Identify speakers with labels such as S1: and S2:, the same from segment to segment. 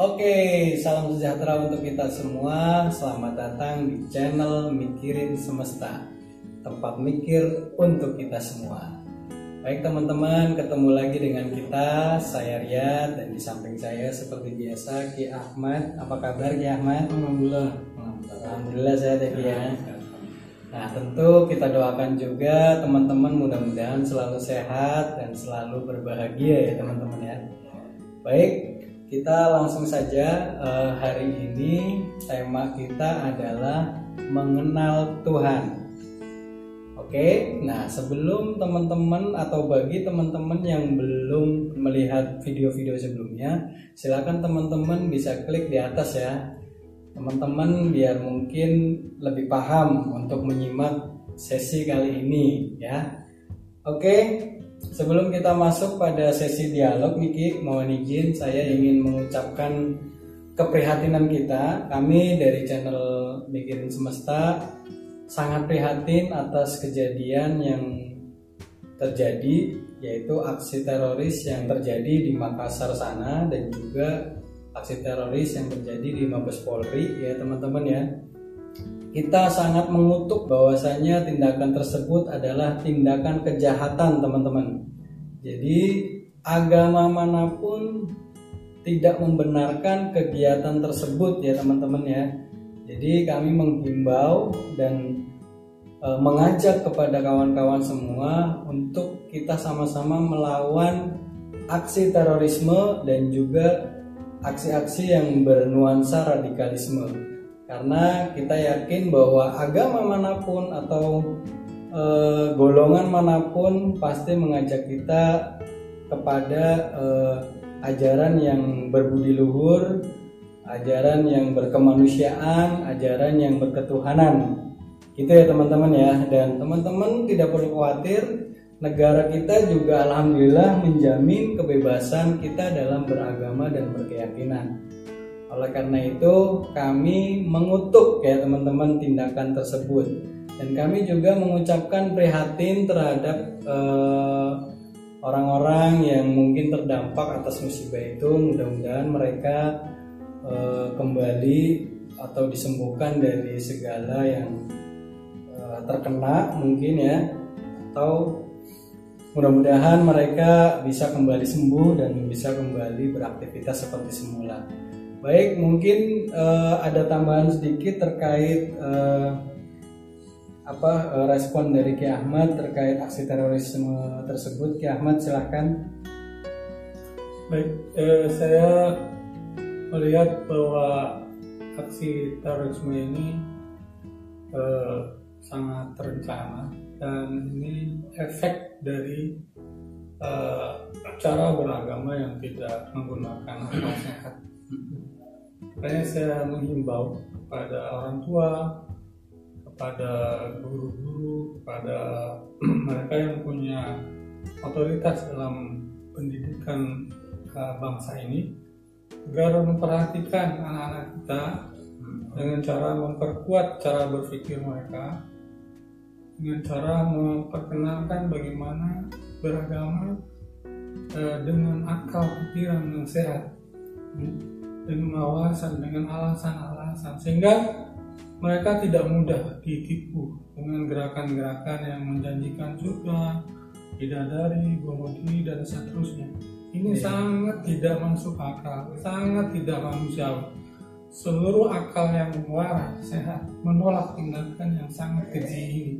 S1: Oke, salam sejahtera untuk kita semua. Selamat datang di channel Mikirin Semesta, tempat mikir untuk kita semua. Baik teman-teman, ketemu lagi dengan kita. Saya Riyad dan di samping saya seperti biasa Ki Ahmad. Apa kabar Ki Ahmad?
S2: Alhamdulillah.
S1: Alhamdulillah saya Ki ya. Nah tentu kita doakan juga teman-teman mudah-mudahan selalu sehat dan selalu berbahagia ya teman-teman ya. Baik, kita langsung saja uh, hari ini tema kita adalah mengenal Tuhan. Oke, nah sebelum teman-teman atau bagi teman-teman yang belum melihat video-video sebelumnya, silakan teman-teman bisa klik di atas ya. Teman-teman biar mungkin lebih paham untuk menyimak sesi kali ini ya. Oke, Sebelum kita masuk pada sesi dialog, Niki, mohon izin saya ingin mengucapkan keprihatinan kita. Kami dari channel Mikirin Semesta sangat prihatin atas kejadian yang terjadi yaitu aksi teroris yang terjadi di Makassar sana dan juga aksi teroris yang terjadi di Mabes Polri. Ya teman-teman ya kita sangat mengutuk bahwasanya tindakan tersebut adalah tindakan kejahatan teman-teman. Jadi agama mana pun tidak membenarkan kegiatan tersebut ya teman-teman ya. Jadi kami menghimbau dan e, mengajak kepada kawan-kawan semua untuk kita sama-sama melawan aksi terorisme dan juga aksi-aksi yang bernuansa radikalisme karena kita yakin bahwa agama mana pun atau e, golongan mana pun pasti mengajak kita kepada e, ajaran yang berbudi luhur, ajaran yang berkemanusiaan, ajaran yang berketuhanan. Gitu ya teman-teman ya. Dan teman-teman tidak perlu khawatir, negara kita juga alhamdulillah menjamin kebebasan kita dalam beragama dan berkeyakinan. Oleh karena itu, kami mengutuk ya teman-teman tindakan tersebut. Dan kami juga mengucapkan prihatin terhadap eh, orang-orang yang mungkin terdampak atas musibah itu. Mudah-mudahan mereka eh, kembali atau disembuhkan dari segala yang eh, terkena mungkin ya atau mudah-mudahan mereka bisa kembali sembuh dan bisa kembali beraktivitas seperti semula. Baik, mungkin uh, ada tambahan sedikit terkait uh, apa uh, respon dari Ki Ahmad terkait aksi terorisme tersebut. Ki Ahmad silahkan.
S2: Baik, eh, saya melihat bahwa aksi terorisme ini eh, sangat terencana dan ini efek dari eh, cara beragama yang tidak menggunakan akal sehat Makanya saya menghimbau kepada orang tua, kepada guru-guru, kepada mereka yang punya otoritas dalam pendidikan uh, bangsa ini agar memperhatikan anak-anak kita dengan cara memperkuat cara berpikir mereka dengan cara memperkenalkan bagaimana beragama uh, dengan akal pikiran yang sehat dengan alasan dengan alasan-alasan sehingga mereka tidak mudah ditipu dengan gerakan-gerakan yang menjanjikan juga bidadari, gomodi dan seterusnya. Ini ya. sangat tidak masuk akal, sangat tidak manusiawi. Seluruh akal yang waras, sehat, menolak tindakan yang sangat keji ini.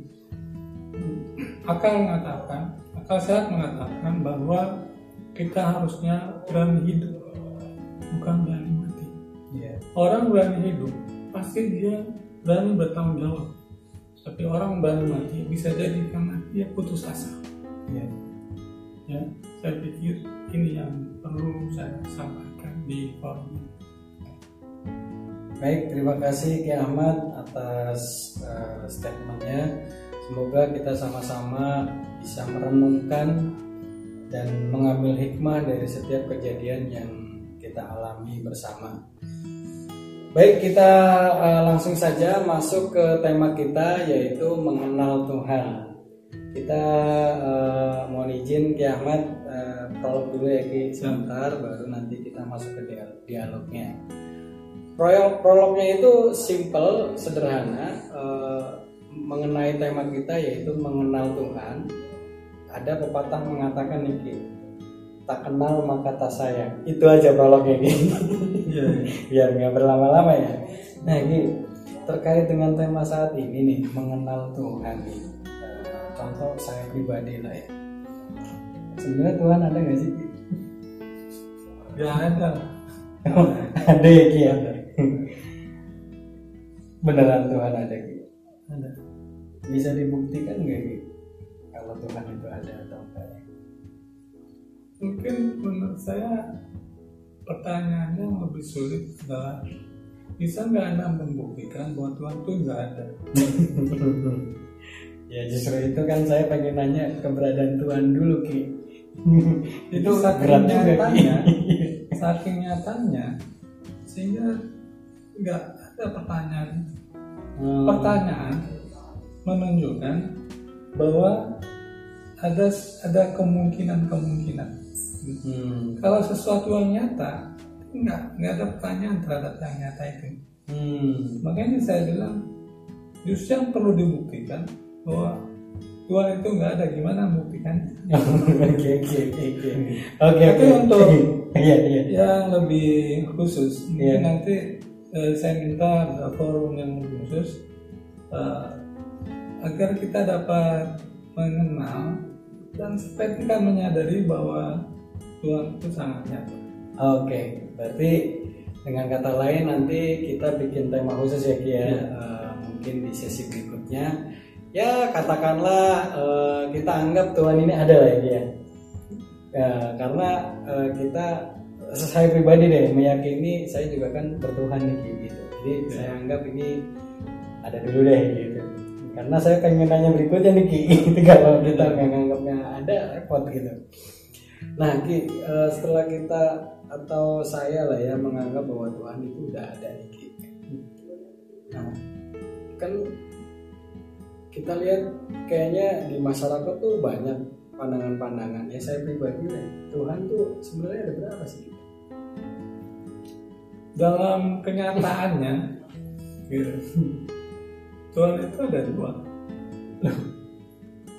S2: Akal mengatakan, akal sehat mengatakan bahwa kita harusnya berani hidup, bukan berani yeah. Orang berani hidup pasti dia berani bertanggung jawab tapi orang berani mati bisa jadi karena dia putus asa yeah. ya saya pikir ini yang perlu saya sampaikan di forum ini
S1: Baik, terima kasih Ki Ahmad atas uh, statementnya. Semoga kita sama-sama bisa merenungkan dan mengambil hikmah dari setiap kejadian yang kita alami bersama. Baik, kita uh, langsung saja masuk ke tema kita yaitu mengenal Tuhan. Kita uh, mohon izin Ki Ahmad uh, dulu ya Ki sebentar baru nanti kita masuk ke dia- dialognya. Prolog prolognya itu simple, sederhana, eh, mengenai tema kita yaitu mengenal Tuhan. Ada pepatah mengatakan nih, tak kenal maka tak sayang. Itu aja prolognya, Ki.
S2: Iya.
S1: Biar nggak berlama-lama ya. Nah, Ki, terkait dengan tema saat ini nih, mengenal Tuhan nih. Contoh saya pribadi lah ya. Sebenarnya Tuhan ada nggak sih?
S2: Gak ada.
S1: ada ya Ki ya? Beneran Tuhan ada Ki?
S2: Ada.
S1: Bisa dibuktikan nggak Ki? Kalau Tuhan itu ada atau?
S2: Mungkin menurut saya pertanyaannya yang lebih sulit adalah bisa nggak anda membuktikan bahwa Tuhan itu nggak ada?
S1: ya justru itu kan saya pengen nanya keberadaan Tuhan dulu Ki. itu
S2: saking
S1: berat juga Ki.
S2: nyatanya, saking nyatanya sehingga nggak ada pertanyaan.
S1: Hmm.
S2: Pertanyaan menunjukkan bahwa ada ada kemungkinan-kemungkinan.
S1: Hmm.
S2: Kalau sesuatu yang nyata, nggak nggak ada pertanyaan terhadap yang nyata itu.
S1: Hmm.
S2: Makanya saya bilang justru yang perlu dibuktikan bahwa Tuhan itu nggak ada gimana membuktikannya.
S1: Oke oke oke oke. Oke
S2: Tapi untuk
S1: Iya iya.
S2: yang lebih khusus
S1: Iya.
S2: nanti eh, saya minta ada forum yang khusus eh, agar kita dapat mengenal dan supaya kita menyadari bahwa Tuhan itu sangat nyata.
S1: Oke, berarti dengan kata lain nanti kita bikin tema khusus ya Ki ya.
S2: Iya.
S1: Eh, mungkin di sesi berikutnya ya katakanlah eh, kita anggap Tuhan ini ada lah ya Ki ya. Ya, karena eh, kita saya pribadi deh meyakini saya juga kan bertuhan nih gitu. Jadi
S2: Iya.
S1: saya anggap ini ada dulu deh gitu. Karena saya pengen nanya berikutnya nih Ki, itu kalau kita nggak nganggapnya ada repot gitu. Nah, Ki, eh, setelah kita atau saya lah ya menganggap bahwa Tuhan itu udah ada nih, Ki. Nah, kan kita lihat kayaknya di masyarakat tuh banyak pandangan-pandangan. Ya saya pribadi deh, Tuhan tuh sebenarnya ada berapa sih?
S2: Dalam kenyataannya, gitu, Tuhan itu ada dua.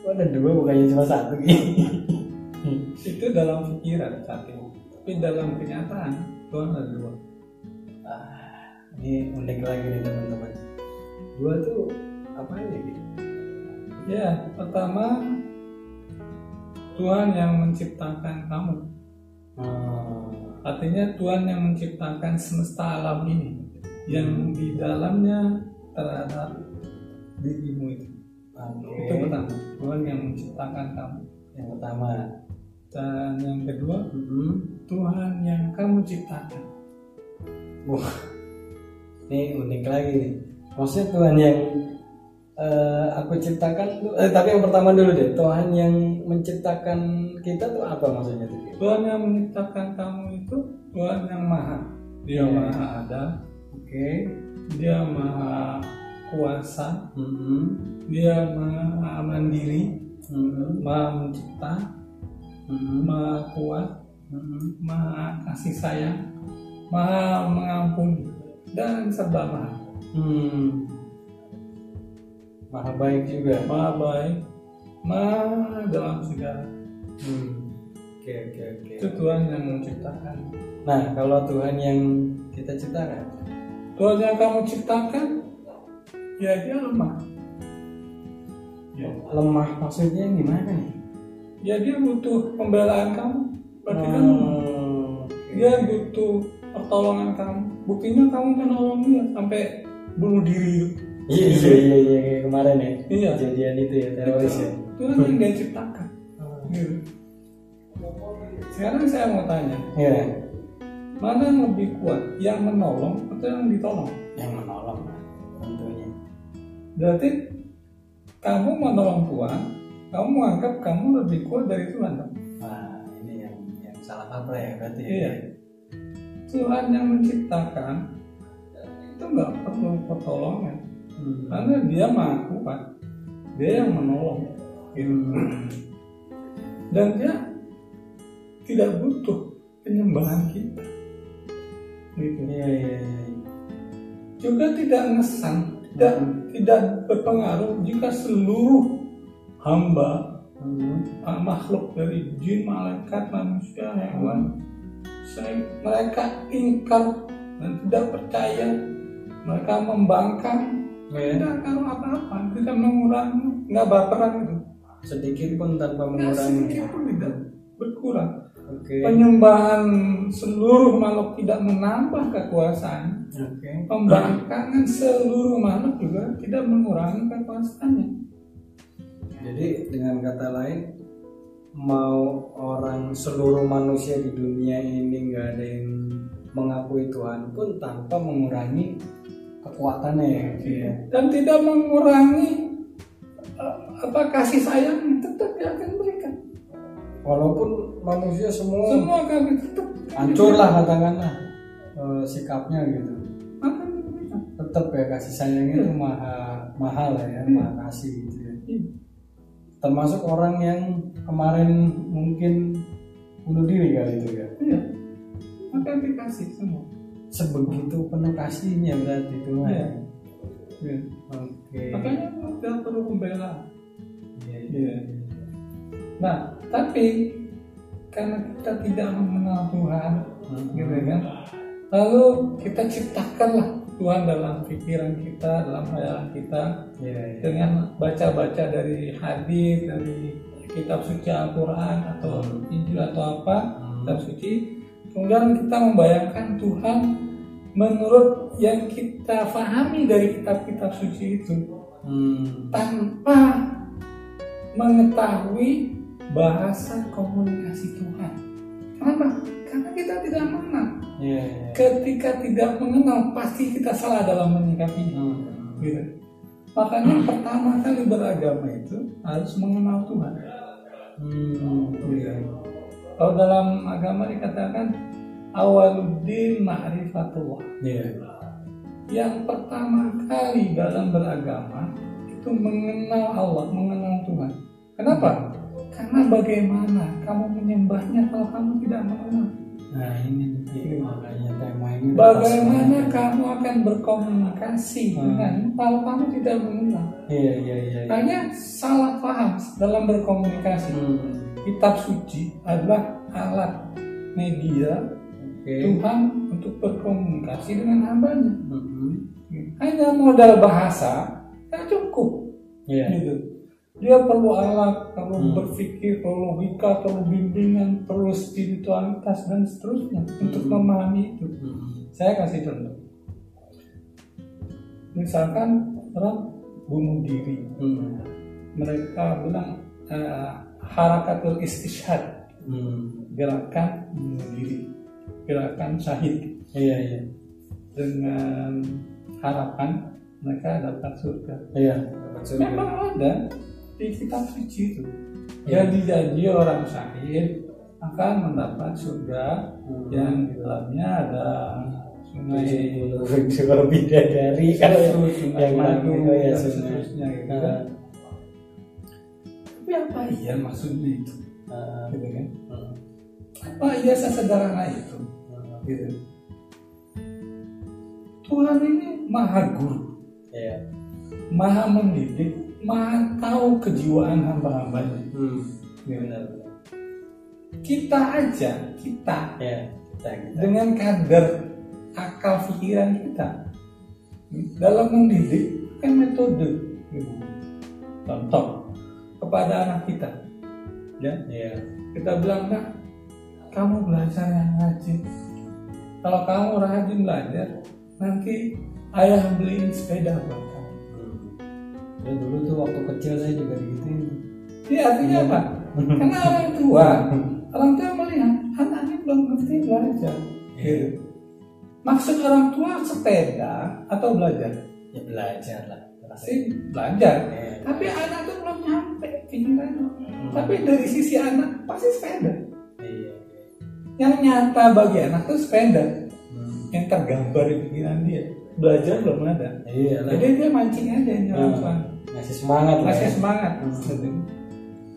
S1: Oh, ada dua bukannya cuma satu Ki.
S2: Itu dalam pikiran ini. Tapi dalam kenyataan Tuhan ada dua.
S1: Ah, ini unik lagi nih teman-teman. Dua tuh apa aja gitu?
S2: Ya, pertama Tuhan yang menciptakan kamu.
S1: Hmm.
S2: Artinya Tuhan yang menciptakan semesta alam ini yang di dalamnya terhadap dirimu itu.
S1: Oke.
S2: Itu pertama, Tuhan yang menciptakan kamu.
S1: Yang pertama.
S2: Dan yang kedua,
S1: Mm-mm.
S2: Tuhan yang kamu ciptakan.
S1: Wah, ini unik lagi nih. Maksudnya Tuhan yang eh, aku ciptakan eh, tapi yang pertama dulu deh. Tuhan yang menciptakan kita tuh apa maksudnya tuh?
S2: Tuhan yang menciptakan kamu itu Tuhan yang maha. Dia
S1: Iya.
S2: maha ada,
S1: Oke.
S2: dia maha kuasa,
S1: Mm-mm.
S2: dia maha mandiri,
S1: Mm-mm.
S2: maha mencipta,
S1: Mm-mm.
S2: maha kuat,
S1: Mm-mm.
S2: maha kasih sayang, maha mengampuni, dan serba maha.
S1: Hmm. Maha baik juga.
S2: Maha baik, maha dalam segala.
S1: Hmm. Oke oke oke.
S2: Itu Tuhan yang menciptakan.
S1: Nah kalau Tuhan yang kita ciptakan,
S2: Tuhan yang kamu ciptakan, ya dia lemah. Ya,
S1: lemah maksudnya gimana nih?
S2: Ya dia butuh pembelaan kamu. Berarti kan lemah.
S1: Hmm.
S2: dia butuh pertolongan kamu. Buktinya kamu menolong dia sampai bunuh diri.
S1: Iya iya iya iya kayak kemarin ya.
S2: Iya.
S1: Kejadian itu ya teroris ya.
S2: Tuhan yang dia ciptakan. Gitu. Sekarang saya mau tanya,
S1: Iya.
S2: mana yang lebih kuat, yang menolong atau yang ditolong?
S1: Yang menolong tentunya.
S2: Berarti kamu menolong Tuhan, kamu menganggap kamu lebih kuat dari Tuhan. dong?
S1: Nah ini yang yang salah kaprah ya berarti. ya?
S2: Iya. Tuhan yang menciptakan itu nggak perlu pertolongan,
S1: Hmm.
S2: karena Dia maha kuat, Dia yang menolong, gitu. dan Dia tidak butuh penyembahan kita. gitu.
S1: Iya iya iya.
S2: juga tidak ngesan tidak tidak berpengaruh jika seluruh hamba
S1: Hmm.
S2: makhluk dari jin, malaikat, manusia, hewan. Saya, mereka ingkar dan tidak percaya. Mereka membangkang. Tidak ngaruh apa-apa. Tidak mengurangi. Nggak baperan itu.
S1: Sedikit pun tanpa mengurangi.
S2: sedikit pun tidak berkurang.
S1: Oke.
S2: penyembahan seluruh makhluk tidak menambah kekuasaan.
S1: Oke.
S2: pembangkangan seluruh makhluk juga tidak mengurangi kekuasaannya
S1: Jadi dengan kata lain mau orang seluruh manusia di dunia ini nggak ada yang mengakui Tuhan pun tanpa mengurangi kekuatannya ya. Iya.
S2: dan tidak mengurangi uh, apa kasih sayang tetap dia akan berikan
S1: Walaupun manusia semua
S2: semua kami tetap
S1: hancur lah katakanlah eh, sikapnya gitu.
S2: akan
S1: Tetap ya kasih sayangnya itu maha mahal ya, maha kasih gitu ya.
S2: Iya.
S1: Termasuk orang yang kemarin mungkin bunuh diri kali itu ya.
S2: iya akan dikasih semua
S1: Sebegitu penuh kasihnya berarti Tuhan.
S2: Iya. Iya.
S1: Oke.
S2: makanya tidak perlu pembela
S1: Iya, iya.
S2: Iya. nah tapi karena kita tidak mengenal Tuhan
S1: Hmm.
S2: gitu kan lalu kita ciptakanlah Tuhan dalam pikiran kita dalam hayalan kita
S1: Iya, iya.
S2: dengan baca-baca dari hadis dari kitab suci Al-Quran atau Injil atau apa
S1: Hmm.
S2: kitab suci kemudian kita membayangkan Tuhan menurut yang kita pahami dari kitab-kitab suci itu
S1: Hmm.
S2: tanpa mengetahui bahasa komunikasi Tuhan kenapa? karena kita tidak mengenal
S1: Iya, iya.
S2: ketika tidak mengenal pasti kita salah dalam menyikapinya
S1: Hmm.
S2: gitu. Makanya pertama kali beragama itu harus mengenal Tuhan.
S1: Hmm. Iya.
S2: Kalau dalam agama dikatakan awaluddin ma'rifatullah.
S1: Iya.
S2: Yang pertama kali dalam beragama itu mengenal Allah, mengenal Tuhan. Kenapa? Karena bagaimana kamu menyembahnya kalau kamu tidak mengenal?
S1: Nah ini nih, makanya tema ini udah pas
S2: Bagaimana kamu akan berkomunikasi
S1: Hmm.
S2: dengan kalau kamu tidak mengenal?
S1: Iya iya iya. iya.
S2: Hanya salah paham dalam berkomunikasi.
S1: Hmm.
S2: Kitab suci adalah alat media
S1: Oke.
S2: Tuhan untuk berkomunikasi dengan hambanya.
S1: Hmm.
S2: Hanya modal bahasa tak cukup.
S1: Iya.
S2: Gitu. Dia perlu alat, perlu
S1: Hmm.
S2: berpikir, perlu logika, perlu bimbingan, perlu spiritualitas dan seterusnya untuk memahami itu.
S1: Hmm.
S2: Saya kasih contoh. Misalkan orang bunuh diri,
S1: Hmm.
S2: mereka bilang eh, harakatul istishhad,
S1: Hmm.
S2: gerakan bunuh diri, gerakan syahid
S1: Iya iya.
S2: dengan harapan mereka dapat surga.
S1: Iya. dapat surga.
S2: Memang ada di kitab suci itu.
S1: Ya.
S2: Jadi janji orang syahid akan mendapat surga
S1: Hmm.
S2: yang di dalamnya ada sungai
S1: Tujuh bidadari kan yang
S2: madu
S1: ya
S2: seterusnya gitu kan.
S1: Nah,
S2: Tapi apa iya maksudnya itu?
S1: nah,
S2: Gitu kan?
S1: hmm.
S2: Apa iya sesederhana itu?
S1: Hmm.
S2: Gitu. Tuhan ini maha guru,
S1: Iya.
S2: maha mendidik, tahu kejiwaan hamba-hambanya.
S1: Hmm.
S2: Gitu.
S1: Benar.
S2: Kita aja, kita
S1: Ya. Kita kita.
S2: dengan kadar akal pikiran kita dalam mendidik kan metode gitu. contoh kepada anak kita ya
S1: Iya.
S2: kita bilang nak kamu belajar yang rajin kalau kamu rajin belajar nanti ayah beliin sepeda buat.
S1: Ya, dulu tuh waktu kecil saya juga digituin.
S2: ini artinya apa karena orang tua orang tua melihat anaknya belum ngerti belajar gitu. maksud orang tua sepeda atau belajar
S1: Ya belajar lah.
S2: pasti belajar
S1: Iya.
S2: tapi anak tuh belum nyampe pikirannya
S1: Hmm.
S2: tapi dari sisi anak pasti sepeda
S1: Iya.
S2: yang nyata bagi anak tuh sepeda
S1: Hmm.
S2: yang tergambar di pikiran dia belajar belum ada
S1: Iya
S2: jadi dia mancing aja
S1: Hmm.
S2: tua
S1: Ngasih semangat
S2: masih
S1: ya.
S2: semangat
S1: Hmm.
S2: gitu.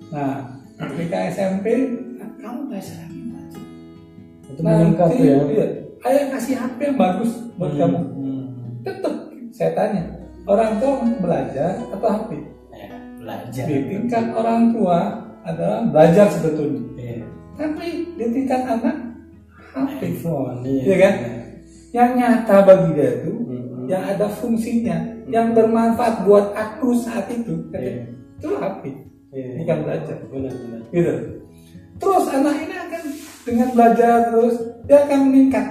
S2: nah ketika SMP "Ah, kamu belajar lagi aja
S1: Itu meningkat ya.
S2: iya, ayah kasih HP yang bagus buat kamu
S1: Hmm.
S2: tetap saya tanya orang tua belajar atau HP
S1: Ya, belajar.
S2: di tingkat orang tua adalah belajar sebetulnya
S1: Iya.
S2: tapi di tingkat anak HP
S1: iPhone, iya.
S2: Iya kan? Yang nyata bagi dia itu
S1: Hmm.
S2: yang ada fungsinya yang bermanfaat buat aku saat itu
S1: Iya.
S2: itu HP
S1: Iya.
S2: bukan belajar
S1: Benar-benar.
S2: gitu terus anak ini akan dengan belajar terus dia akan meningkat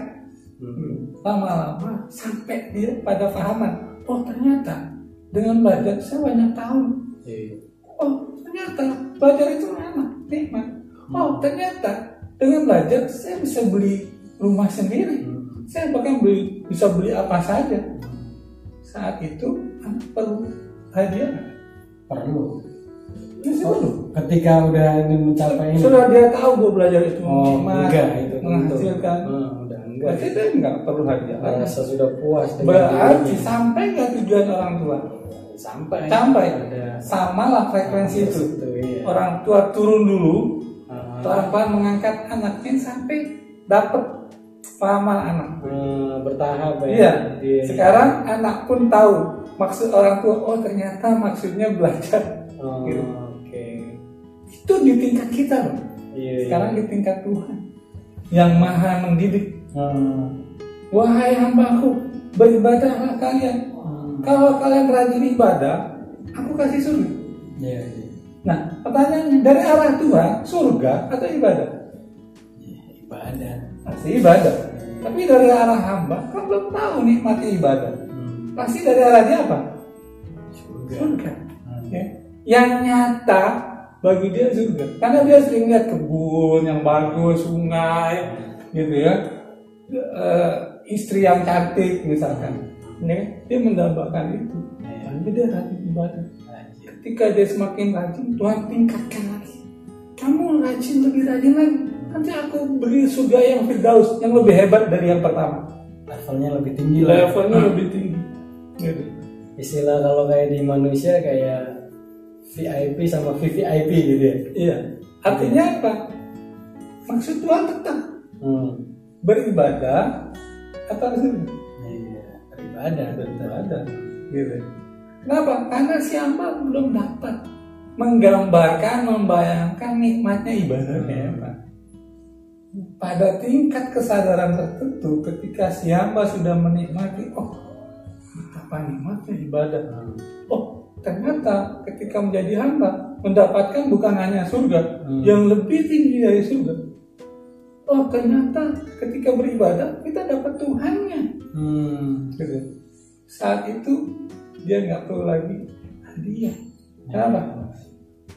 S1: Hmm.
S2: lama-lama sampai dia pada pahaman oh ternyata dengan belajar saya banyak tahu
S1: Iya.
S2: oh ternyata belajar itu enak nikmat oh ternyata dengan belajar saya bisa beli rumah sendiri
S1: Hmm.
S2: Saya bahkan beli bisa beli apa saja. Saat itu anak perlu hadiah.
S1: Perlu.
S2: Masih
S1: Oh,
S2: perlu.
S1: Ketika udah mencapai ini.
S2: sudah dia tahu gue belajar itu.
S1: Oh, enggak itu
S2: menghasilkan.
S1: Hmm, udah enggak.
S2: berarti dia nggak perlu hadiah.
S1: Merasa sudah puas
S2: berarti sampai nggak tujuan orang tua?
S1: Sampai.
S2: Sampai.
S1: Ada.
S2: Sama lah frekuensi itu.
S1: itu iya.
S2: orang tua turun dulu
S1: Ah,
S2: pelan-pelan mengangkat anaknya sampai dapat pahaman anak
S1: eh, bertahap ya.
S2: iya
S1: Iya.
S2: sekarang anak pun tahu maksud orang tua oh ternyata maksudnya belajar
S1: Oh,
S2: Gitu.
S1: Oke.
S2: itu di tingkat kita loh
S1: Iya.
S2: sekarang di tingkat Tuhan yang maha mendidik
S1: Hmm.
S2: wahai hambaku beribadahlah kalian
S1: Hmm.
S2: kalau kalian rajin ibadah aku kasih surga
S1: Iya. iya.
S2: nah pertanyaannya dari arah Tuhan surga atau
S1: Iya, Ibadah.
S2: Pasti ibadah. Tapi dari arah hamba kan belum tahu nikmati ibadah.
S1: Hmm.
S2: pasti dari arah dia apa?
S1: Surga.
S2: surga.
S1: Hmm.
S2: ya. yang nyata bagi dia surga. Karena dia sering lihat kebun yang bagus sungai gitu ya. Eh, istri yang cantik misalkan. Ya, dia mendambakan itu.
S1: Iya.
S2: tapi dia rajin ibadah. Ketika dia semakin rajin Tuhan tingkatkan lagi. Kamu rajin lebih rajin lagi nanti aku beri surga yang firdaus yang lebih hebat dari yang pertama
S1: Levelnya lebih tinggi lah.
S2: levelnya lebih tinggi gitu.
S1: Istilah kalau kayak di manusia kayak VIP sama VVIP gitu ya.
S2: iya artinya apa maksud Tuhan tetap
S1: Hmm.
S2: beribadah atau surga
S1: Iya. Beribadah.
S2: beribadah gitu kenapa karena si hamba belum dapat menggambarkan membayangkan nikmatnya ibadah kayak apa pada tingkat kesadaran tertentu ketika si hamba sudah menikmati oh betapa nikmatnya ibadah. Oh ternyata ketika menjadi hamba mendapatkan bukan hanya surga
S1: Hmm.
S2: yang lebih tinggi dari surga. Oh ternyata ketika beribadah kita dapat Tuhannya.
S1: Hmm.
S2: gitu. saat itu dia nggak perlu lagi hadiah. Kenapa?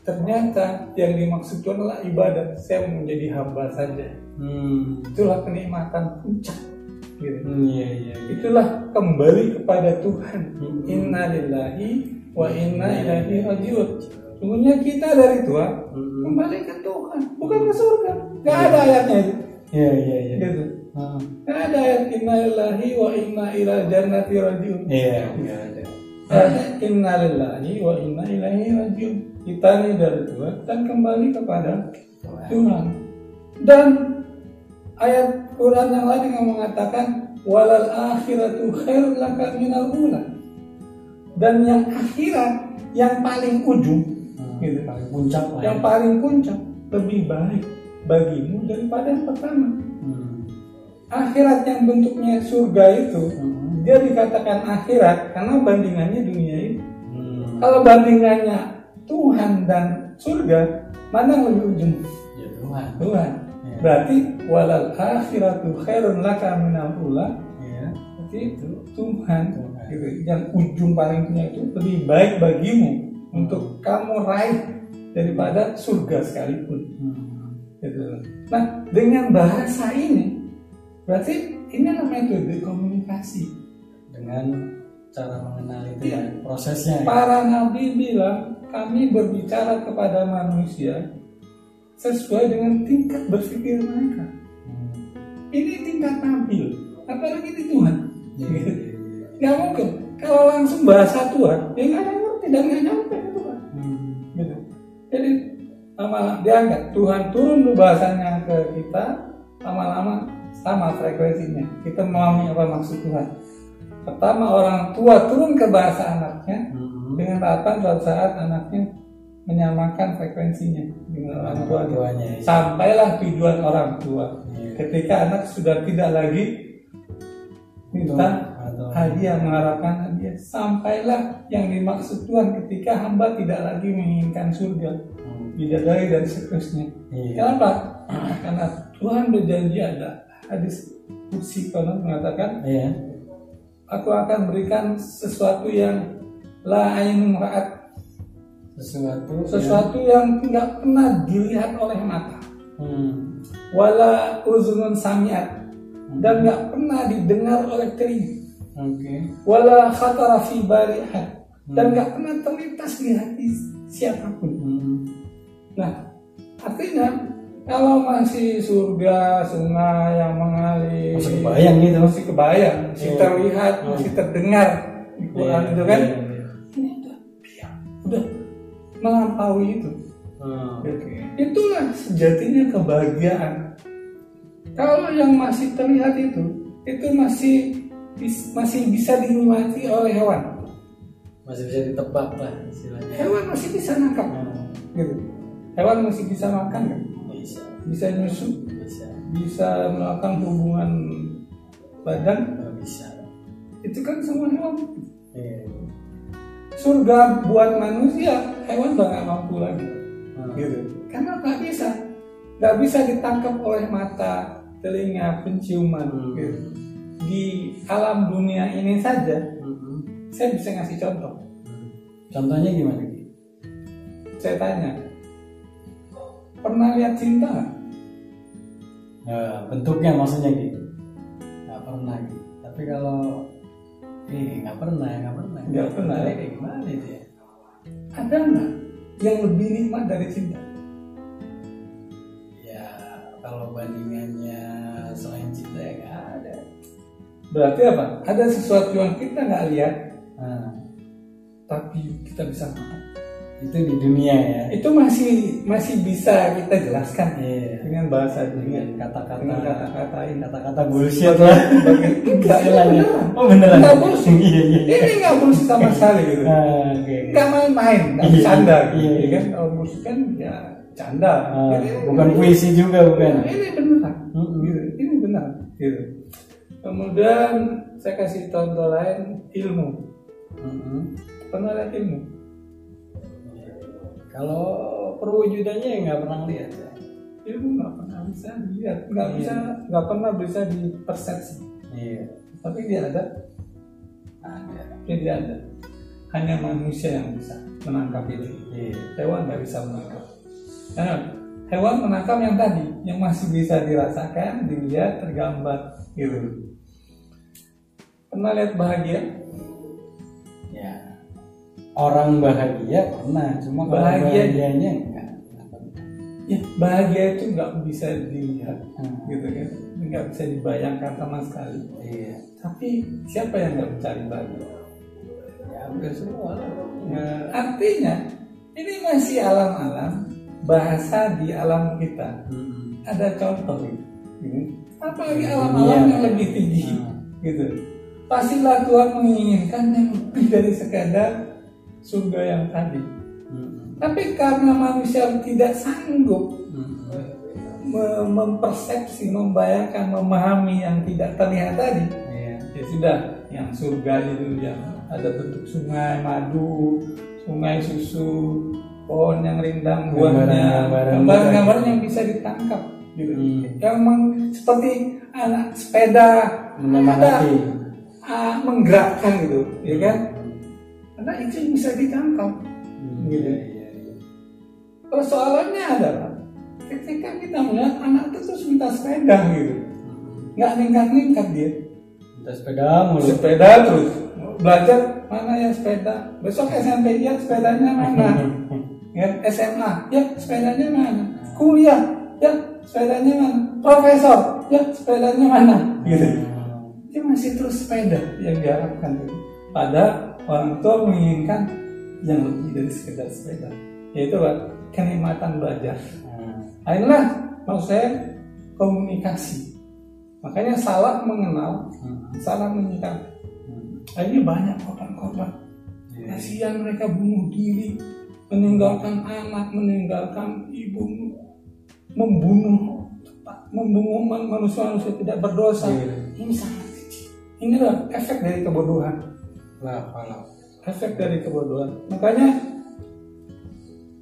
S2: Ternyata yang dimaksud Tuhan adalah ibadah. Saya menjadi hamba saja
S1: Hmm.
S2: itulah kenikmatan puncak gitu.
S1: Hmm, Iya iya. iya.
S2: itulah kembali kepada Tuhan
S1: Hmm.
S2: inna lillahi wa inna ilaihi rajiun sungguhnya kita dari Tuhan
S1: Hmm.
S2: kembali ke Tuhan bukan ke surga nggak ada ayatnya itu
S1: Iya iya iya.
S2: gitu
S1: Hmm.
S2: nggak ada ayat inna lillahi wa inna ila jannati rajiun
S1: Iya ada.
S2: Ada inna lillahi wa inna ilaihi rajiun. Kita ini dari Tuhan dan kembali kepada Tuhan. Dan ayat Quran yang lain yang mengatakan walal akhiratu khairul laka minal ula. Dan yang akhirat yang paling ujung
S1: Hmm.
S2: gitu.
S1: Paling puncak lah.
S2: Yang paling puncak lebih baik bagimu daripada yang pertama.
S1: Hmm.
S2: Akhirat yang bentuknya surga itu
S1: Hmm.
S2: dia dikatakan akhirat karena bandingannya dunia ini.
S1: Hmm.
S2: Kalau bandingannya Tuhan dan surga, mana yang lebih ujung?
S1: Ya Tuhan.
S2: Tuhan.
S1: Ya.
S2: Berarti walal akhiratu khairun laka minal ula.
S1: Iya.
S2: Berarti itu Tuhan.
S1: Tuhan.
S2: Gitu. Yang ujung paling punya itu lebih baik bagimu untuk kamu raih daripada surga sekalipun.
S1: Hmm.
S2: Gitu. Nah, dengan bahasa ini, berarti ini namanya metode komunikasi.
S1: Dengan cara mengenal itu
S2: Iya.
S1: ya, prosesnya. ya.
S2: Para nabi bilang kami berbicara kepada manusia sesuai dengan tingkat berpikir mereka.
S1: Hmm.
S2: Ini tingkat nabi, apalagi di Tuhan.
S1: Iya, iya, iya.
S2: Nggak mungkin. Kalau langsung bahasa Tuhan, ya nggak ada yang ngerti dan nggak nyampe ke Tuhan.
S1: Hmm.
S2: Gitu. Jadi lama-lama dianggap Tuhan turun dulu bahasanya ke kita, lama-lama sama frekuensinya. Kita memahami apa maksud Tuhan. Pertama orang tua turun ke bahasa anaknya
S1: Mm-mm.
S2: dengan harapan suatu saat anaknya menyamakan frekuensinya dengan orang tuanya.
S1: tuanya ya.
S2: Sampailah tujuan orang tua.
S1: Iya.
S2: Ketika anak sudah tidak lagi minta
S1: Atau-
S2: hadiah mengharapkan hadiah, sampailah yang dimaksud Tuhan ketika hamba tidak lagi menginginkan surga,
S1: Hmm.
S2: bidadari dan seterusnya.
S1: Iya.
S2: Kenapa? Karena Tuhan berjanji ada hadis kursi konon mengatakan
S1: Iya.
S2: aku akan berikan sesuatu yang la ainun ra'at
S1: Sesuatu.
S2: sesuatu yang tidak pernah dilihat oleh mata
S1: Hmm.
S2: wala uzunun samiat dan nggak pernah didengar oleh telinga
S1: Oke.
S2: wala khatara fi bali ahad dan nggak pernah terlintas di hati siapa pun
S1: Hmm.
S2: nah artinya kalau masih surga sungai yang mengalir
S1: Masih kebayang gitu.
S2: masih kebayang masih
S1: Iya.
S2: terlihat
S1: Hmm.
S2: masih terdengar di Quran
S1: Iya,
S2: itu kan
S1: iya, iya.
S2: ini udah biar udah melampaui itu
S1: Hmm.
S2: Oke. itulah sejatinya kebahagiaan kalau yang masih terlihat itu itu masih masih bisa dinikmati oleh hewan
S1: Masih bisa ditebak lah istilahnya.
S2: hewan masih bisa nangkap
S1: Hmm.
S2: gitu hewan masih bisa makan kan
S1: Bisa.
S2: bisa nyusu
S1: Bisa.
S2: bisa melakukan hubungan badan
S1: bisa.
S2: itu kan semua hewan
S1: Iya.
S2: Surga buat manusia hewan udah nggak mampu lagi
S1: Hmm.
S2: gitu karena nggak bisa nggak bisa ditangkap oleh mata telinga penciuman
S1: Hmm.
S2: gitu. di alam dunia ini saja
S1: Hmm.
S2: saya bisa ngasih contoh
S1: Contohnya gimana?
S2: Saya tanya pernah lihat cinta nggak?
S1: Nah, bentuknya maksudnya gitu. Nggak pernah gitu. Tapi kalau eh nggak pernah, nggak pernah.
S2: Nggak pernah.
S1: Bentuknya Kayak gimana itu ya?
S2: ada nggak yang lebih nikmat dari cinta
S1: Ya kalau bandingannya selain cinta ya nggak ada.
S2: berarti apa ada sesuatu yang kita nggak lihat
S1: Nah,
S2: tapi kita bisa makan
S1: itu di dunia ya.
S2: itu masih masih bisa kita jelaskan
S1: Iya.
S2: dengan bahasa
S1: Dengan
S2: dunia
S1: kata-kata
S2: dengan kata-kata ini
S1: kata-kata bullshit lah.
S2: Enggak
S1: Istilahnya.
S2: beneran.
S1: Oh beneran.
S2: Enggak bullshit.
S1: Iya iya.
S2: ini nggak bullshit sama sekali gitu
S1: Ah,
S2: nggak main-main nggak
S1: Iya,
S2: bercanda
S1: iya,
S2: gitu
S1: iya.
S2: kan kalau bullshit kan ya canda
S1: Ah,
S2: Ini-
S1: bukan puisi juga bukan.
S2: Nah, ini beneran gitu ini benar gitu kemudian saya kasih contoh lain ilmu pernah lihat ilmu
S1: Kalau perwujudannya ya nggak pernah lihat ya.
S2: ilmu nggak pernah bisa dilihat nggak
S1: Iya.
S2: bisa nggak pernah bisa dipersepsi
S1: Iya.
S2: tapi dia ada
S1: Ada.
S2: dia ada hanya manusia yang bisa menangkap itu
S1: Iya.
S2: hewan nggak bisa menangkap nah, hewan menangkap yang tadi yang masih bisa dirasakan dilihat tergambar gitu pernah lihat bahagia
S1: Ya. Orang bahagia pernah, cuma
S2: Bahagia.
S1: bahagianya enggak.
S2: Ya bahagia itu nggak bisa dilihat
S1: Hmm.
S2: gitu kan nggak bisa dibayangkan sama sekali
S1: Iya.
S2: tapi siapa yang nggak mencari bahagia
S1: Ya hampir semua.
S2: Nah, artinya ini masih alam-alam bahasa di alam kita
S1: Hmm.
S2: ada contoh gitu. gitu. apalagi
S1: Dunia.
S2: alam-alam yang lebih tinggi
S1: Hmm.
S2: gitu pastilah Tuhan menginginkan yang lebih dari sekadar surga yang tadi
S1: Hmm.
S2: tapi karena manusia tidak sanggup
S1: Hmm.
S2: me- mempersepsi membayangkan memahami yang tidak terlihat tadi
S1: Iya.
S2: ya sudah yang surga itu yang ada bentuk sungai madu sungai susu pohon yang rindang buahnya
S1: gitu.
S2: yang bisa ditangkap gitu
S1: Hmm.
S2: yang meng- seperti anak sepeda ada, ah, menggerakkan gitu ya kan karena itu yang bisa ditangkap
S1: Hmm.
S2: Gitu.
S1: Iya, iya.
S2: persoalannya adalah ketika kita melihat anak itu terus minta sepeda gitu
S1: Hmm.
S2: nggak ningkat-ningkat dia
S1: Minta sepeda mulu.
S2: sepeda terus belajar mana ya sepeda besok SMP ya sepedanya mana ya SMA ya sepedanya mana kuliah ya sepedanya mana profesor ya sepedanya mana gitu
S1: Hmm.
S2: dia masih terus sepeda yang diharapkan gitu. pada orang tua menginginkan yang lebih dari sekedar sepeda yaitu apa? kenikmatan belajar
S1: Hmm.
S2: Nah, inilah maksud saya komunikasi makanya salah mengenal
S1: Hmm.
S2: salah menyikapi
S1: Hmm.
S2: akhirnya banyak korban-korban
S1: Iya.
S2: kasihan mereka bunuh diri meninggalkan anak meninggalkan ibu membunuh membunuh man- manusia-manusia tidak berdosa
S1: Iya.
S2: ini sangat kecil inilah efek dari kebodohan
S1: Lah, kalau
S2: efek dari kebodohan. Makanya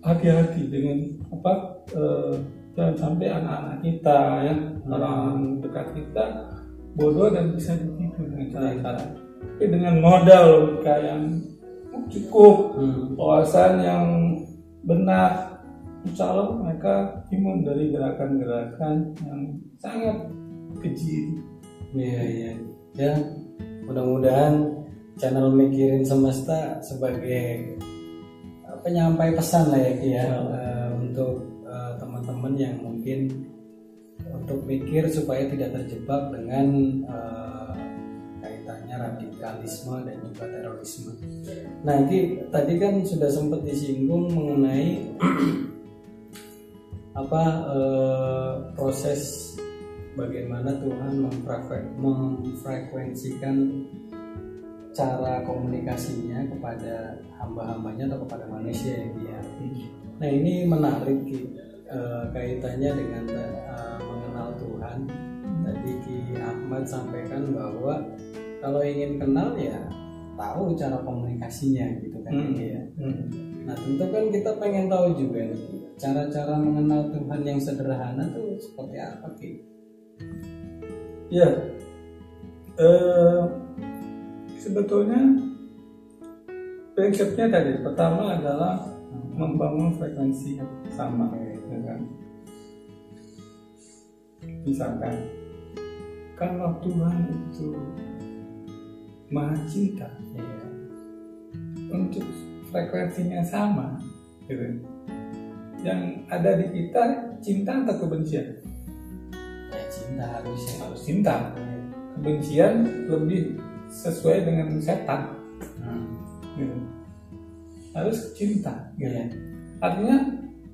S2: hati-hati dengan apa eh, jangan sampai anak-anak kita ya orang dekat kita bodoh dan bisa ditipu dengan cara-cara tapi dengan modal logika yang cukup
S1: Hmm.
S2: wawasan yang benar insya Allah mereka imun dari gerakan-gerakan yang sangat keji
S1: Iya iya. Ya mudah-mudahan channel mikirin semesta sebagai penyampai pesan lah ya Ki ya eh, untuk eh, teman-teman yang mungkin untuk mikir supaya tidak terjebak dengan eh, kaitannya radikalisme dan juga terorisme. Nah, Ki, tadi kan sudah sempat disinggung mengenai apa eh, proses bagaimana Tuhan memfrekuen- memfrekuensikan cara komunikasinya kepada hamba-hambanya atau kepada manusia ya Ki, ya. Nah ini menarik Ki Eh, kaitannya dengan eh, mengenal Tuhan. Tadi Ki Ahmad sampaikan bahwa kalau ingin kenal ya tahu cara komunikasinya gitu kan
S2: Hmm.
S1: Ya. Nah tentu kan kita pengen tahu juga nih cara-cara mengenal Tuhan yang sederhana tuh seperti apa Ki?
S2: Ya, eh, sebetulnya prinsipnya tadi pertama adalah membangun frekuensi yang sama, ya kan? Misalkan kalau Tuhan itu maha cinta,
S1: Iya.
S2: untuk frekuensinya sama, gitu. Yang ada di kita cinta atau kebencian?
S1: Ya cinta harusnya.
S2: Harus cinta. Kebencian lebih sesuai dengan setan.
S1: Hmm.
S2: gitu. harus cinta gitu.
S1: Iya.
S2: artinya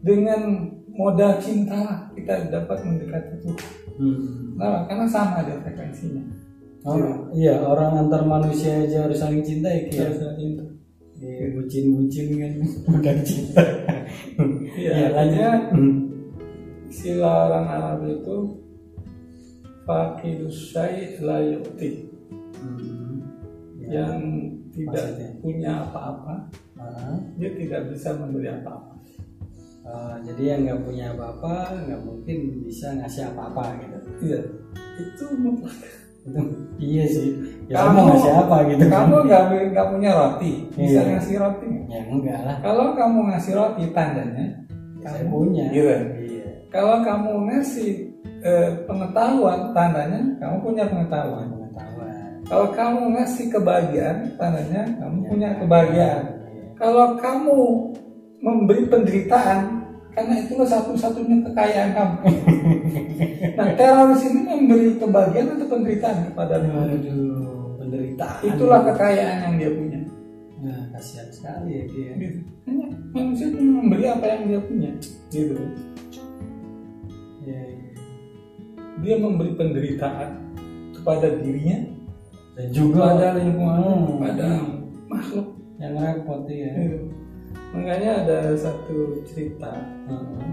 S2: dengan modal cinta kita dapat mendekati Tuhan
S1: Hmm.
S2: Kenapa? karena sama dia frekuensinya
S1: Oh, iya orang antar manusia aja harus saling cinta ya ya?
S2: harus ada cinta
S1: Iya, bucin-bucin kan bukan cinta.
S2: Iya,
S1: Iya, lanjut. Hmm.
S2: istilah orang Arab itu fakidus syai la yu'ti
S1: Hmm. Ya.
S2: yang tidak
S1: Maksudnya?
S2: punya apa-apa
S1: Ah.
S2: dia tidak bisa memberi apa-apa
S1: Ah, jadi yang nggak punya apa-apa nggak mungkin bisa ngasih apa-apa gitu.
S2: iya itu mutlak
S1: Itu iya sih. Ya
S2: Kamu-
S1: ngasih apa gitu?
S2: kamu nggak nggak punya roti bisa
S1: Iya.
S2: ngasih roti?
S1: Ya enggak lah.
S2: Kalau kamu ngasih roti tandanya kamu
S1: punya.
S2: Iya.
S1: Iya.
S2: Kalau kamu ngasih eh, pengetahuan tandanya kamu punya pengetahuan. Kalau kamu ngasih kebahagiaan tandanya kamu
S1: Ya.
S2: punya kebahagiaan. Kalau kamu memberi penderitaan karena itulah satu-satunya kekayaan kamu. nah teroris ini memberi kebahagiaan atau penderitaan kepada
S1: Aduh, penderitaan.
S2: Itulah kekayaan yang dia punya.
S1: Nah, kasihan sekali ya dia.
S2: Gitu. Hanya manusia cuma memberi apa yang dia punya. Gitu.
S1: Iya, iya.
S2: Dia memberi penderitaan kepada dirinya
S1: Dan juga
S2: pada lingkungan
S1: Hmm.
S2: pada makhluk
S1: yang repot ya.
S2: Makanya ada satu cerita
S1: Hmm.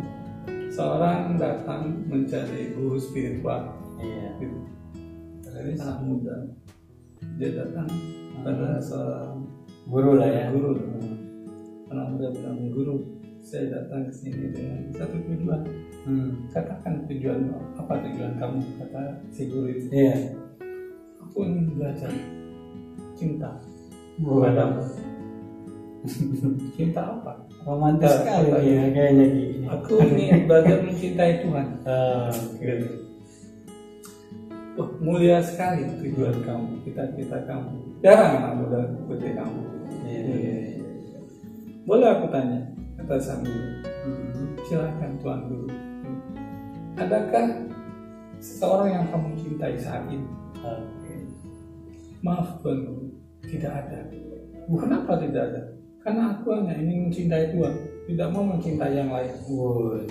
S2: seorang datang mencari guru spiritual
S1: Iya.
S2: gitu.
S1: Terus
S2: anak muda dia datang pada seorang
S1: guru lah ya.
S2: guru
S1: Hmm.
S2: anak muda bilang guru saya datang ke sini dengan satu tujuan
S1: Hmm.
S2: katakan tujuan apa tujuan kamu kata si guru itu
S1: Iya.
S2: Aku ingin belajar cinta padamu cinta apa
S1: Romantis sekali
S2: apa
S1: ya kayaknya gini.
S2: aku ingin belajar mencintai Tuhan
S1: Ah,
S2: Gitu. Wah, mulia sekali tujuan kamu, cita-cita kamu. Jarang anak muda seperti kamu.
S1: Iya, iya, iya.
S2: Boleh aku tanya, kata sang guru.
S1: Hmm.
S2: Silakan Tuan Guru. Adakah seseorang yang kamu cintai saat ini?
S1: Oke.
S2: Maaf Tuan Guru, tidak ada. Kenapa tidak ada? Karena aku hanya ingin mencintai Tuhan, tidak mau mencintai yang lain.
S1: Waduh.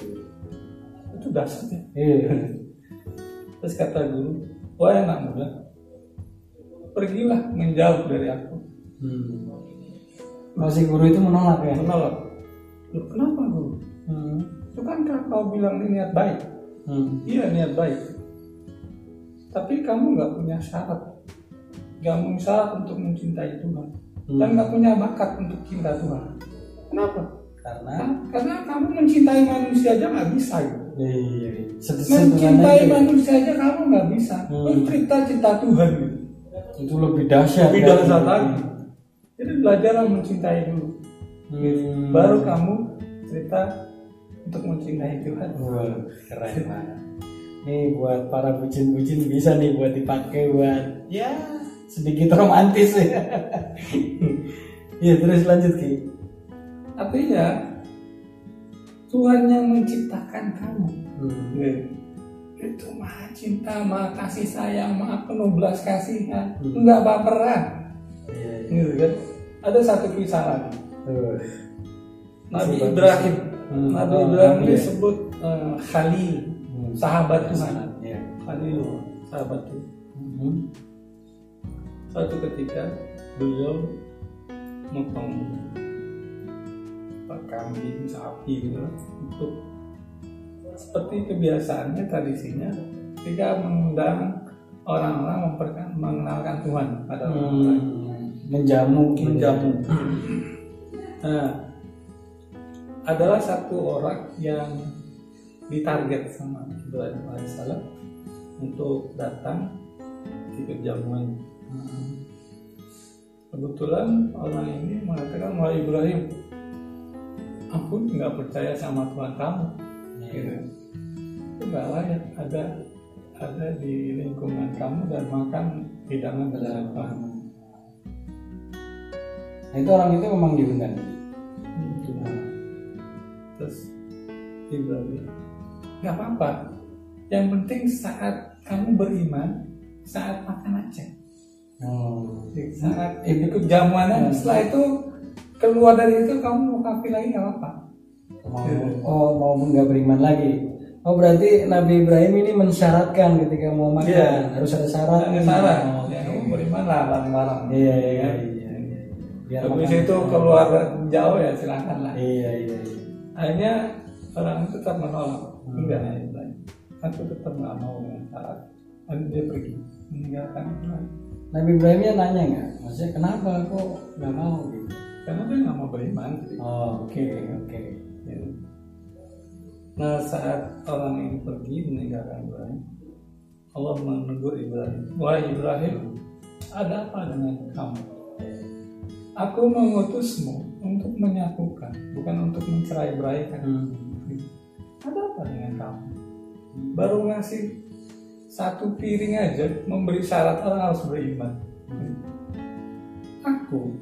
S2: Itu dasarnya.
S1: Iya.
S2: Terus kata guru, wahai anak muda pergilah menjauh dari aku
S1: Hmm. Masih guru itu menolak ya?
S2: menolak Loh, kenapa guru
S1: Hmm.
S2: itu kan kau bilang ini niat baik
S1: Hmm.
S2: iya niat baik tapi kamu nggak punya syarat punya syarat untuk mencintai Tuhan
S1: Hmm.
S2: dan nggak punya bakat untuk cinta Tuhan kenapa
S1: Karena
S2: Karena- kamu mencintai manusia aja nggak bisa gitu.
S1: iya, sederhana
S2: mencintai
S1: itu.
S2: manusia aja kamu nggak bisa
S1: Hmm.
S2: Cerita cinta Tuhan gitu.
S1: itu lebih dahsyat.
S2: lebih
S1: kan?
S2: dahsyat lagi jadi belajarlah mencintai dulu
S1: Hmm.
S2: baru kamu cerita untuk mencintai Tuhan
S1: Wah, keren banget. Nih buat para bucin-bucin bisa nih buat dipakai buat ya sedikit romantis ya. Iya terus lanjut ki.
S2: artinya Tuhan yang menciptakan kamu
S1: Hmm.
S2: itu maha cinta maha kasih sayang maha penuh belas kasihan
S1: Hmm.
S2: nggak baperan
S1: Iya, iya.
S2: gitu kan ada satu kisah lagi
S1: Tuh.
S2: Nabi. Ibrahim
S1: Hmm.
S2: Nabi
S1: Oh,
S2: Ibrahim
S1: iya.
S2: disebut eh, Khalil
S1: Hmm.
S2: sahabat Tuhan
S1: Iya.
S2: Khalil sahabat Tuhan
S1: Hmm.
S2: Suatu ketika beliau motong kambing, sapi gitu untuk seperti kebiasaannya tradisinya ketika mengundang orang-orang mengenalkan Tuhan pada
S1: Hmm. Menjamu. gitu.
S2: menjamu. Nah, adalah satu orang yang ditarget sama Ibrahim alaihissalam untuk datang ikut jamuan.
S1: Hmm.
S2: Kebetulan orang ini mengatakan wahai Ibrahim, aku nggak percaya sama Tuhan kamu.
S1: Iya.
S2: Gitu. Itu nggak layak ada ada di lingkungan kamu dan makan hidangan kamu.
S1: Nah, itu orang itu memang diundang.
S2: Gitu. Terus Ibrahim, nggak apa-apa. Yang penting saat kamu beriman, saat makan aja.
S1: Hmm.
S2: Saat ikut jamuannya, setelah itu keluar dari itu kamu mau kafir lagi nggak apa-apa.
S1: Mau, oh mau nggak beriman lagi. Oh berarti Nabi Ibrahim ini mensyaratkan ketika mau makan
S2: Iya.
S1: harus ada syarat.
S2: Ada saran.
S1: Oh,
S2: Ya, kamu beriman lah bareng-bareng.
S1: Iya iya iya. iya, iya. Biar
S2: Habis itu keluar jauh ya silakan lah.
S1: Iya iya. iya.
S2: Akhirnya orang itu tetap menolak.
S1: Hmm.
S2: Enggak ya Ibrahim. Aku tetap nggak mau dengan syarat. Dan dia pergi meninggalkan Tuhan.
S1: Nabi Ibrahimnya nanya nggak? Maksudnya kenapa kok nggak mau gitu?
S2: Karena dia nggak mau beriman. gitu.
S1: Oh, oke oke.
S2: Ya. Nah saat orang ini pergi meninggalkan Ibrahim, Allah menegur Ibrahim. Wahai Ibrahim, ada apa dengan kamu? Aku mengutusmu untuk menyatukan, bukan untuk mencerai beraikan.
S1: Hmm.
S2: Ada apa dengan kamu? Baru ngasih satu piring aja, memberi syarat orang harus beriman. Aku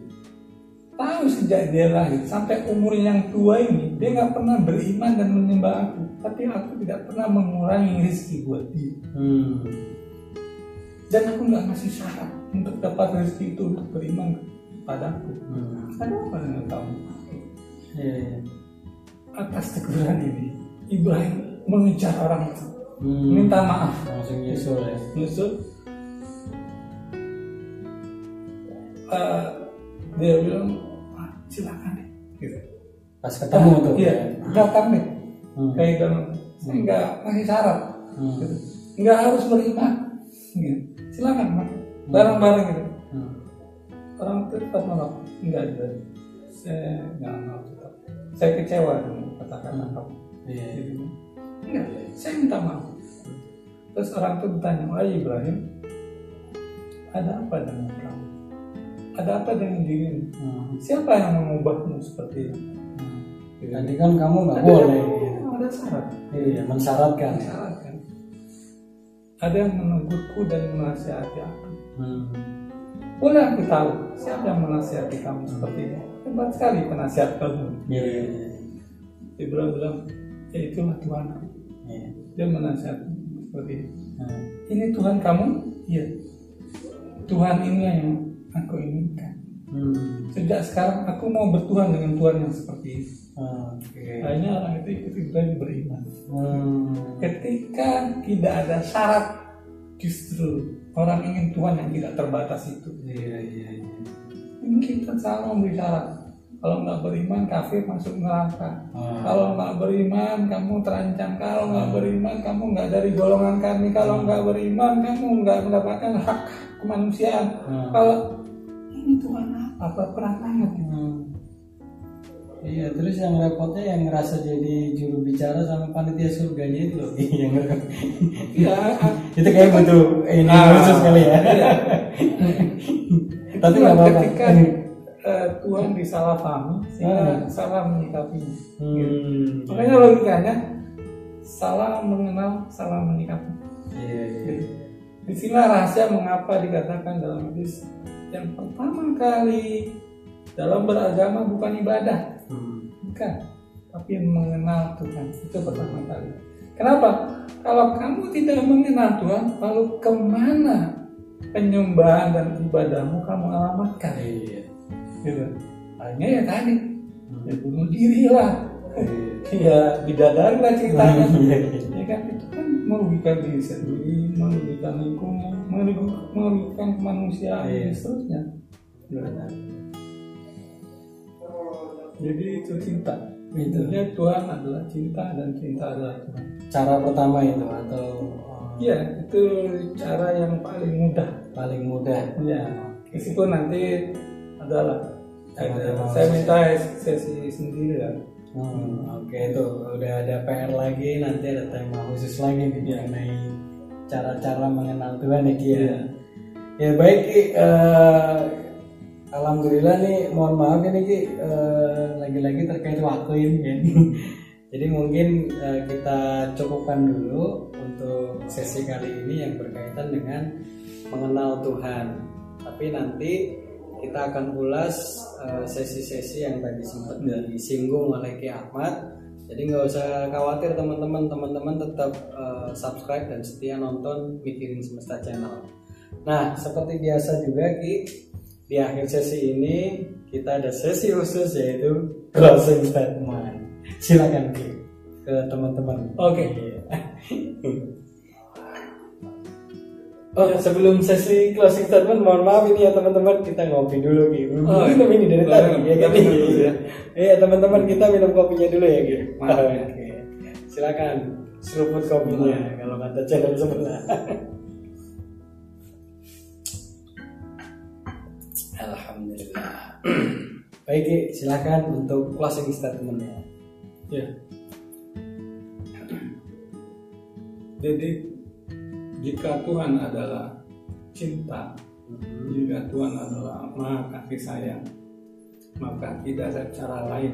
S2: tahu sejak dia lahir sampai umur yang tua ini dia nggak pernah beriman dan menyembah aku tapi aku tidak pernah mengurangi rezeki buat dia
S1: Hmm.
S2: dan aku nggak ngasih syarat untuk dapat rezeki itu untuk beriman padaku
S1: Hmm.
S2: ada apa dengan kamu
S1: Iya iya.
S2: atas teguran ini Ibrahim mengejar orang itu
S1: Hmm.
S2: minta maaf
S1: Langsung nyusul ya.
S2: nyusul Eh, dia bilang "Ah, silakan deh gitu.
S1: Pas ketemu tuh.
S2: iya datang deh
S1: Hmm.
S2: kayak dalam saya nggak ngasih syarat
S1: Hmm.
S2: gitu. nggak harus beriman gitu. silakan Mas. bareng-bareng gitu
S1: Hmm.
S2: orang itu tetap menolak enggak juga saya nggak mau saya kecewa dengan kata-kata
S1: Hmm.
S2: kamu
S1: Iya. iya.
S2: gitu. Enggak saya minta maaf terus orang itu bertanya wahai Ibrahim ada apa dengan kamu ada apa dengan dirimu
S1: Hmm.
S2: siapa yang mengubahmu seperti itu
S1: Hmm.
S2: Gitu.
S1: Tadi kan kamu nggak boleh.
S2: ada syarat
S1: Iya, mensyaratkan.
S2: Ada syarat kan ada yang menegurku dan menasihati aku
S1: Hmm.
S2: boleh aku tahu siapa yang menasihati kamu seperti ini hebat sekali penasihat kamu
S1: Iya. iya, iya.
S2: Ibrahim bilang ya itulah Tuhan
S1: Iya.
S2: Dia menasihati seperti ini
S1: Hmm.
S2: ini Tuhan kamu iya Tuhan ini yang aku inginkan
S1: Hmm.
S2: sejak sekarang aku mau bertuhan dengan Tuhan yang seperti ini
S1: Oke.
S2: akhirnya orang itu ikut Ibrahim beriman
S1: Hmm.
S2: ketika tidak ada syarat justru orang ingin Tuhan yang tidak terbatas itu.
S1: Iya iya. iya.
S2: Ini kita salah memberi syarat. Kalau nggak beriman, kafir masuk neraka.
S1: Ah.
S2: Kalau nggak beriman, kamu terancam. Kalau nggak beriman, kamu nggak dari golongan kami. Kalau nggak beriman, kamu nggak mendapatkan hak kemanusiaan.
S1: Hmm.
S2: Kalau ini Tuhan apa? Apa perang banget?
S1: Hmm. Iya, terus yang repotnya yang ngerasa jadi juru bicara sama panitia surganya itu loh, yang repot.
S2: Ya,
S1: itu kayak butuh ini
S2: Ah.
S1: khusus kali ya.
S2: Iya.
S1: Tapi nggak apa-apa.
S2: Ketika eh, Tuhan disalahpahami sehingga salah menyikapinya.
S1: Hmm.
S2: Makanya logikanya salah mengenal, salah menyikapi.
S1: Iya, iya.
S2: Di sini rahasia mengapa dikatakan dalam hadis yang pertama kali dalam beragama bukan ibadah,
S1: Hmm.
S2: bukan, tapi mengenal Tuhan itu pertama kali. Kenapa? Kalau kamu tidak mengenal Tuhan, lalu ke mana penyembahan dan ibadahmu kamu alamatkan?
S1: Iya.
S2: Gitu. Hanya ya tadi, ya bunuh diri lah, ya bidadari lah ceritanya.
S1: Iya, iya.
S2: ya kan itu kan merugikan diri sendiri, merugikan lingkungan, merugikan, merugikan kemanusiaan
S1: Iya.
S2: dan seterusnya.
S1: Benar.
S2: Jadi itu cinta.
S1: Itu.
S2: Intinya Tuhan adalah cinta dan cinta adalah Tuhan.
S1: Cara pertama itu atau uh,
S2: Iya, itu cara yang paling mudah.
S1: paling mudah.
S2: Ya, meskipun nanti adalah ada, saya minta sesi sendiri ya.
S1: Hmm, Oke itu udah ada PR lagi nanti ada tema khusus lagi nih mengenai cara-cara mengenal Tuhan ya Ki ya.
S2: Iya.
S1: Ya baik Ki, eh, Alhamdulillah nih mohon maaf ini Ki eh, lagi-lagi terkait waktu ini kan. Jadi mungkin eh, kita cukupkan dulu untuk sesi kali ini yang berkaitan dengan mengenal Tuhan. Tapi nanti kita akan ulas eh, sesi-sesi yang tadi sempat disinggung oleh Ki Ahmad. Jadi nggak usah khawatir teman-teman, teman-teman tetap eh, subscribe dan setia nonton Mikirin Semesta Channel. Nah, seperti biasa juga Ki, di akhir sesi ini kita ada sesi khusus yaitu closing statement. Silakan Ki ke teman-teman.
S2: Oke.
S1: Oh, sebelum sesi closing statement, mohon maaf ini ya teman-teman, kita ngopi dulu gitu.
S2: Oh,
S1: minum ini dari tadi ya kan?
S2: Ya.
S1: Iya teman-teman kita minum kopinya dulu ya gitu.
S2: Mantap.
S1: Oke. Silakan seruput kopinya kalau kata channel sebelah. Alhamdulillah. Baik, silakan untuk closing statementnya.
S2: Ya. Jadi jika Tuhan adalah cinta, jika Tuhan adalah maha kasih sayang, maka tidak ada cara lain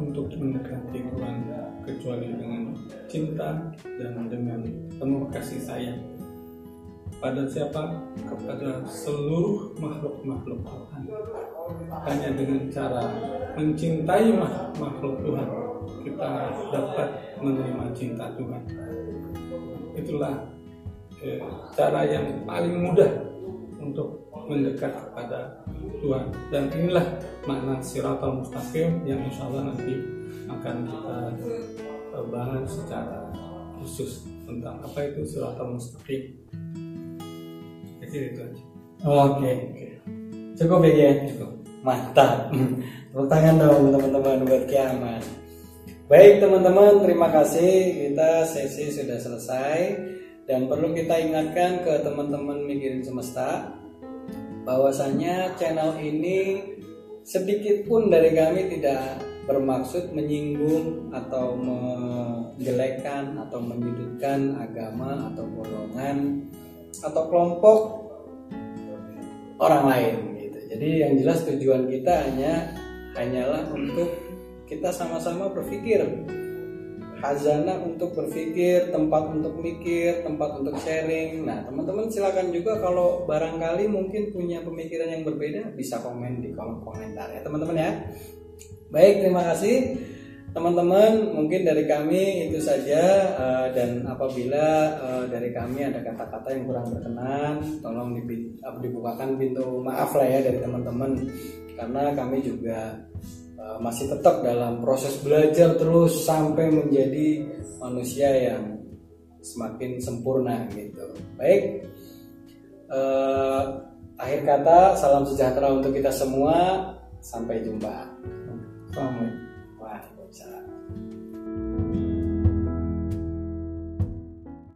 S2: untuk mendekati Tuhan kecuali dengan cinta dan dengan penuh kasih sayang. Pada siapa? Kepada seluruh makhluk-makhluk Tuhan. Hanya dengan cara mencintai makhluk Tuhan, kita dapat menerima cinta Tuhan. Itulah eh, cara yang paling mudah untuk mendekat kepada Tuhan. Dan inilah makna siratal mustaqim yang insya Allah nanti akan kita bahas secara khusus tentang apa itu siratal mustaqim. Jadi itu aja.
S1: Oke. Cukup ya?
S2: Cukup.
S1: Mantap. Tepuk tangan dong teman-teman buat kiamat. Baik teman-teman, terima kasih. Kita sesi sudah selesai dan perlu kita ingatkan ke teman-teman mikirin semesta bahwasanya channel ini sedikit pun dari kami tidak bermaksud menyinggung atau menjelekkan atau menyudutkan agama atau golongan atau kelompok orang lain gitu. Jadi yang jelas tujuan kita hanya hanyalah untuk kita sama-sama berpikir hazana untuk berpikir, tempat untuk mikir, tempat untuk sharing. Nah, teman-teman silakan juga kalau barangkali mungkin punya pemikiran yang berbeda bisa komen di kolom komentar ya, teman-teman ya. Baik, terima kasih teman-teman. Mungkin dari kami itu saja eh, dan apabila eh, dari kami ada kata-kata yang kurang berkenan, tolong dibukakan pintu maaf lah ya dari teman-teman karena kami juga eh, masih tetap dalam proses belajar terus sampai menjadi manusia yang semakin sempurna gitu. Baik, eh, akhir kata salam sejahtera untuk kita semua. Sampai jumpa.
S2: Assalamualaikum.
S1: Waalaikumsalam.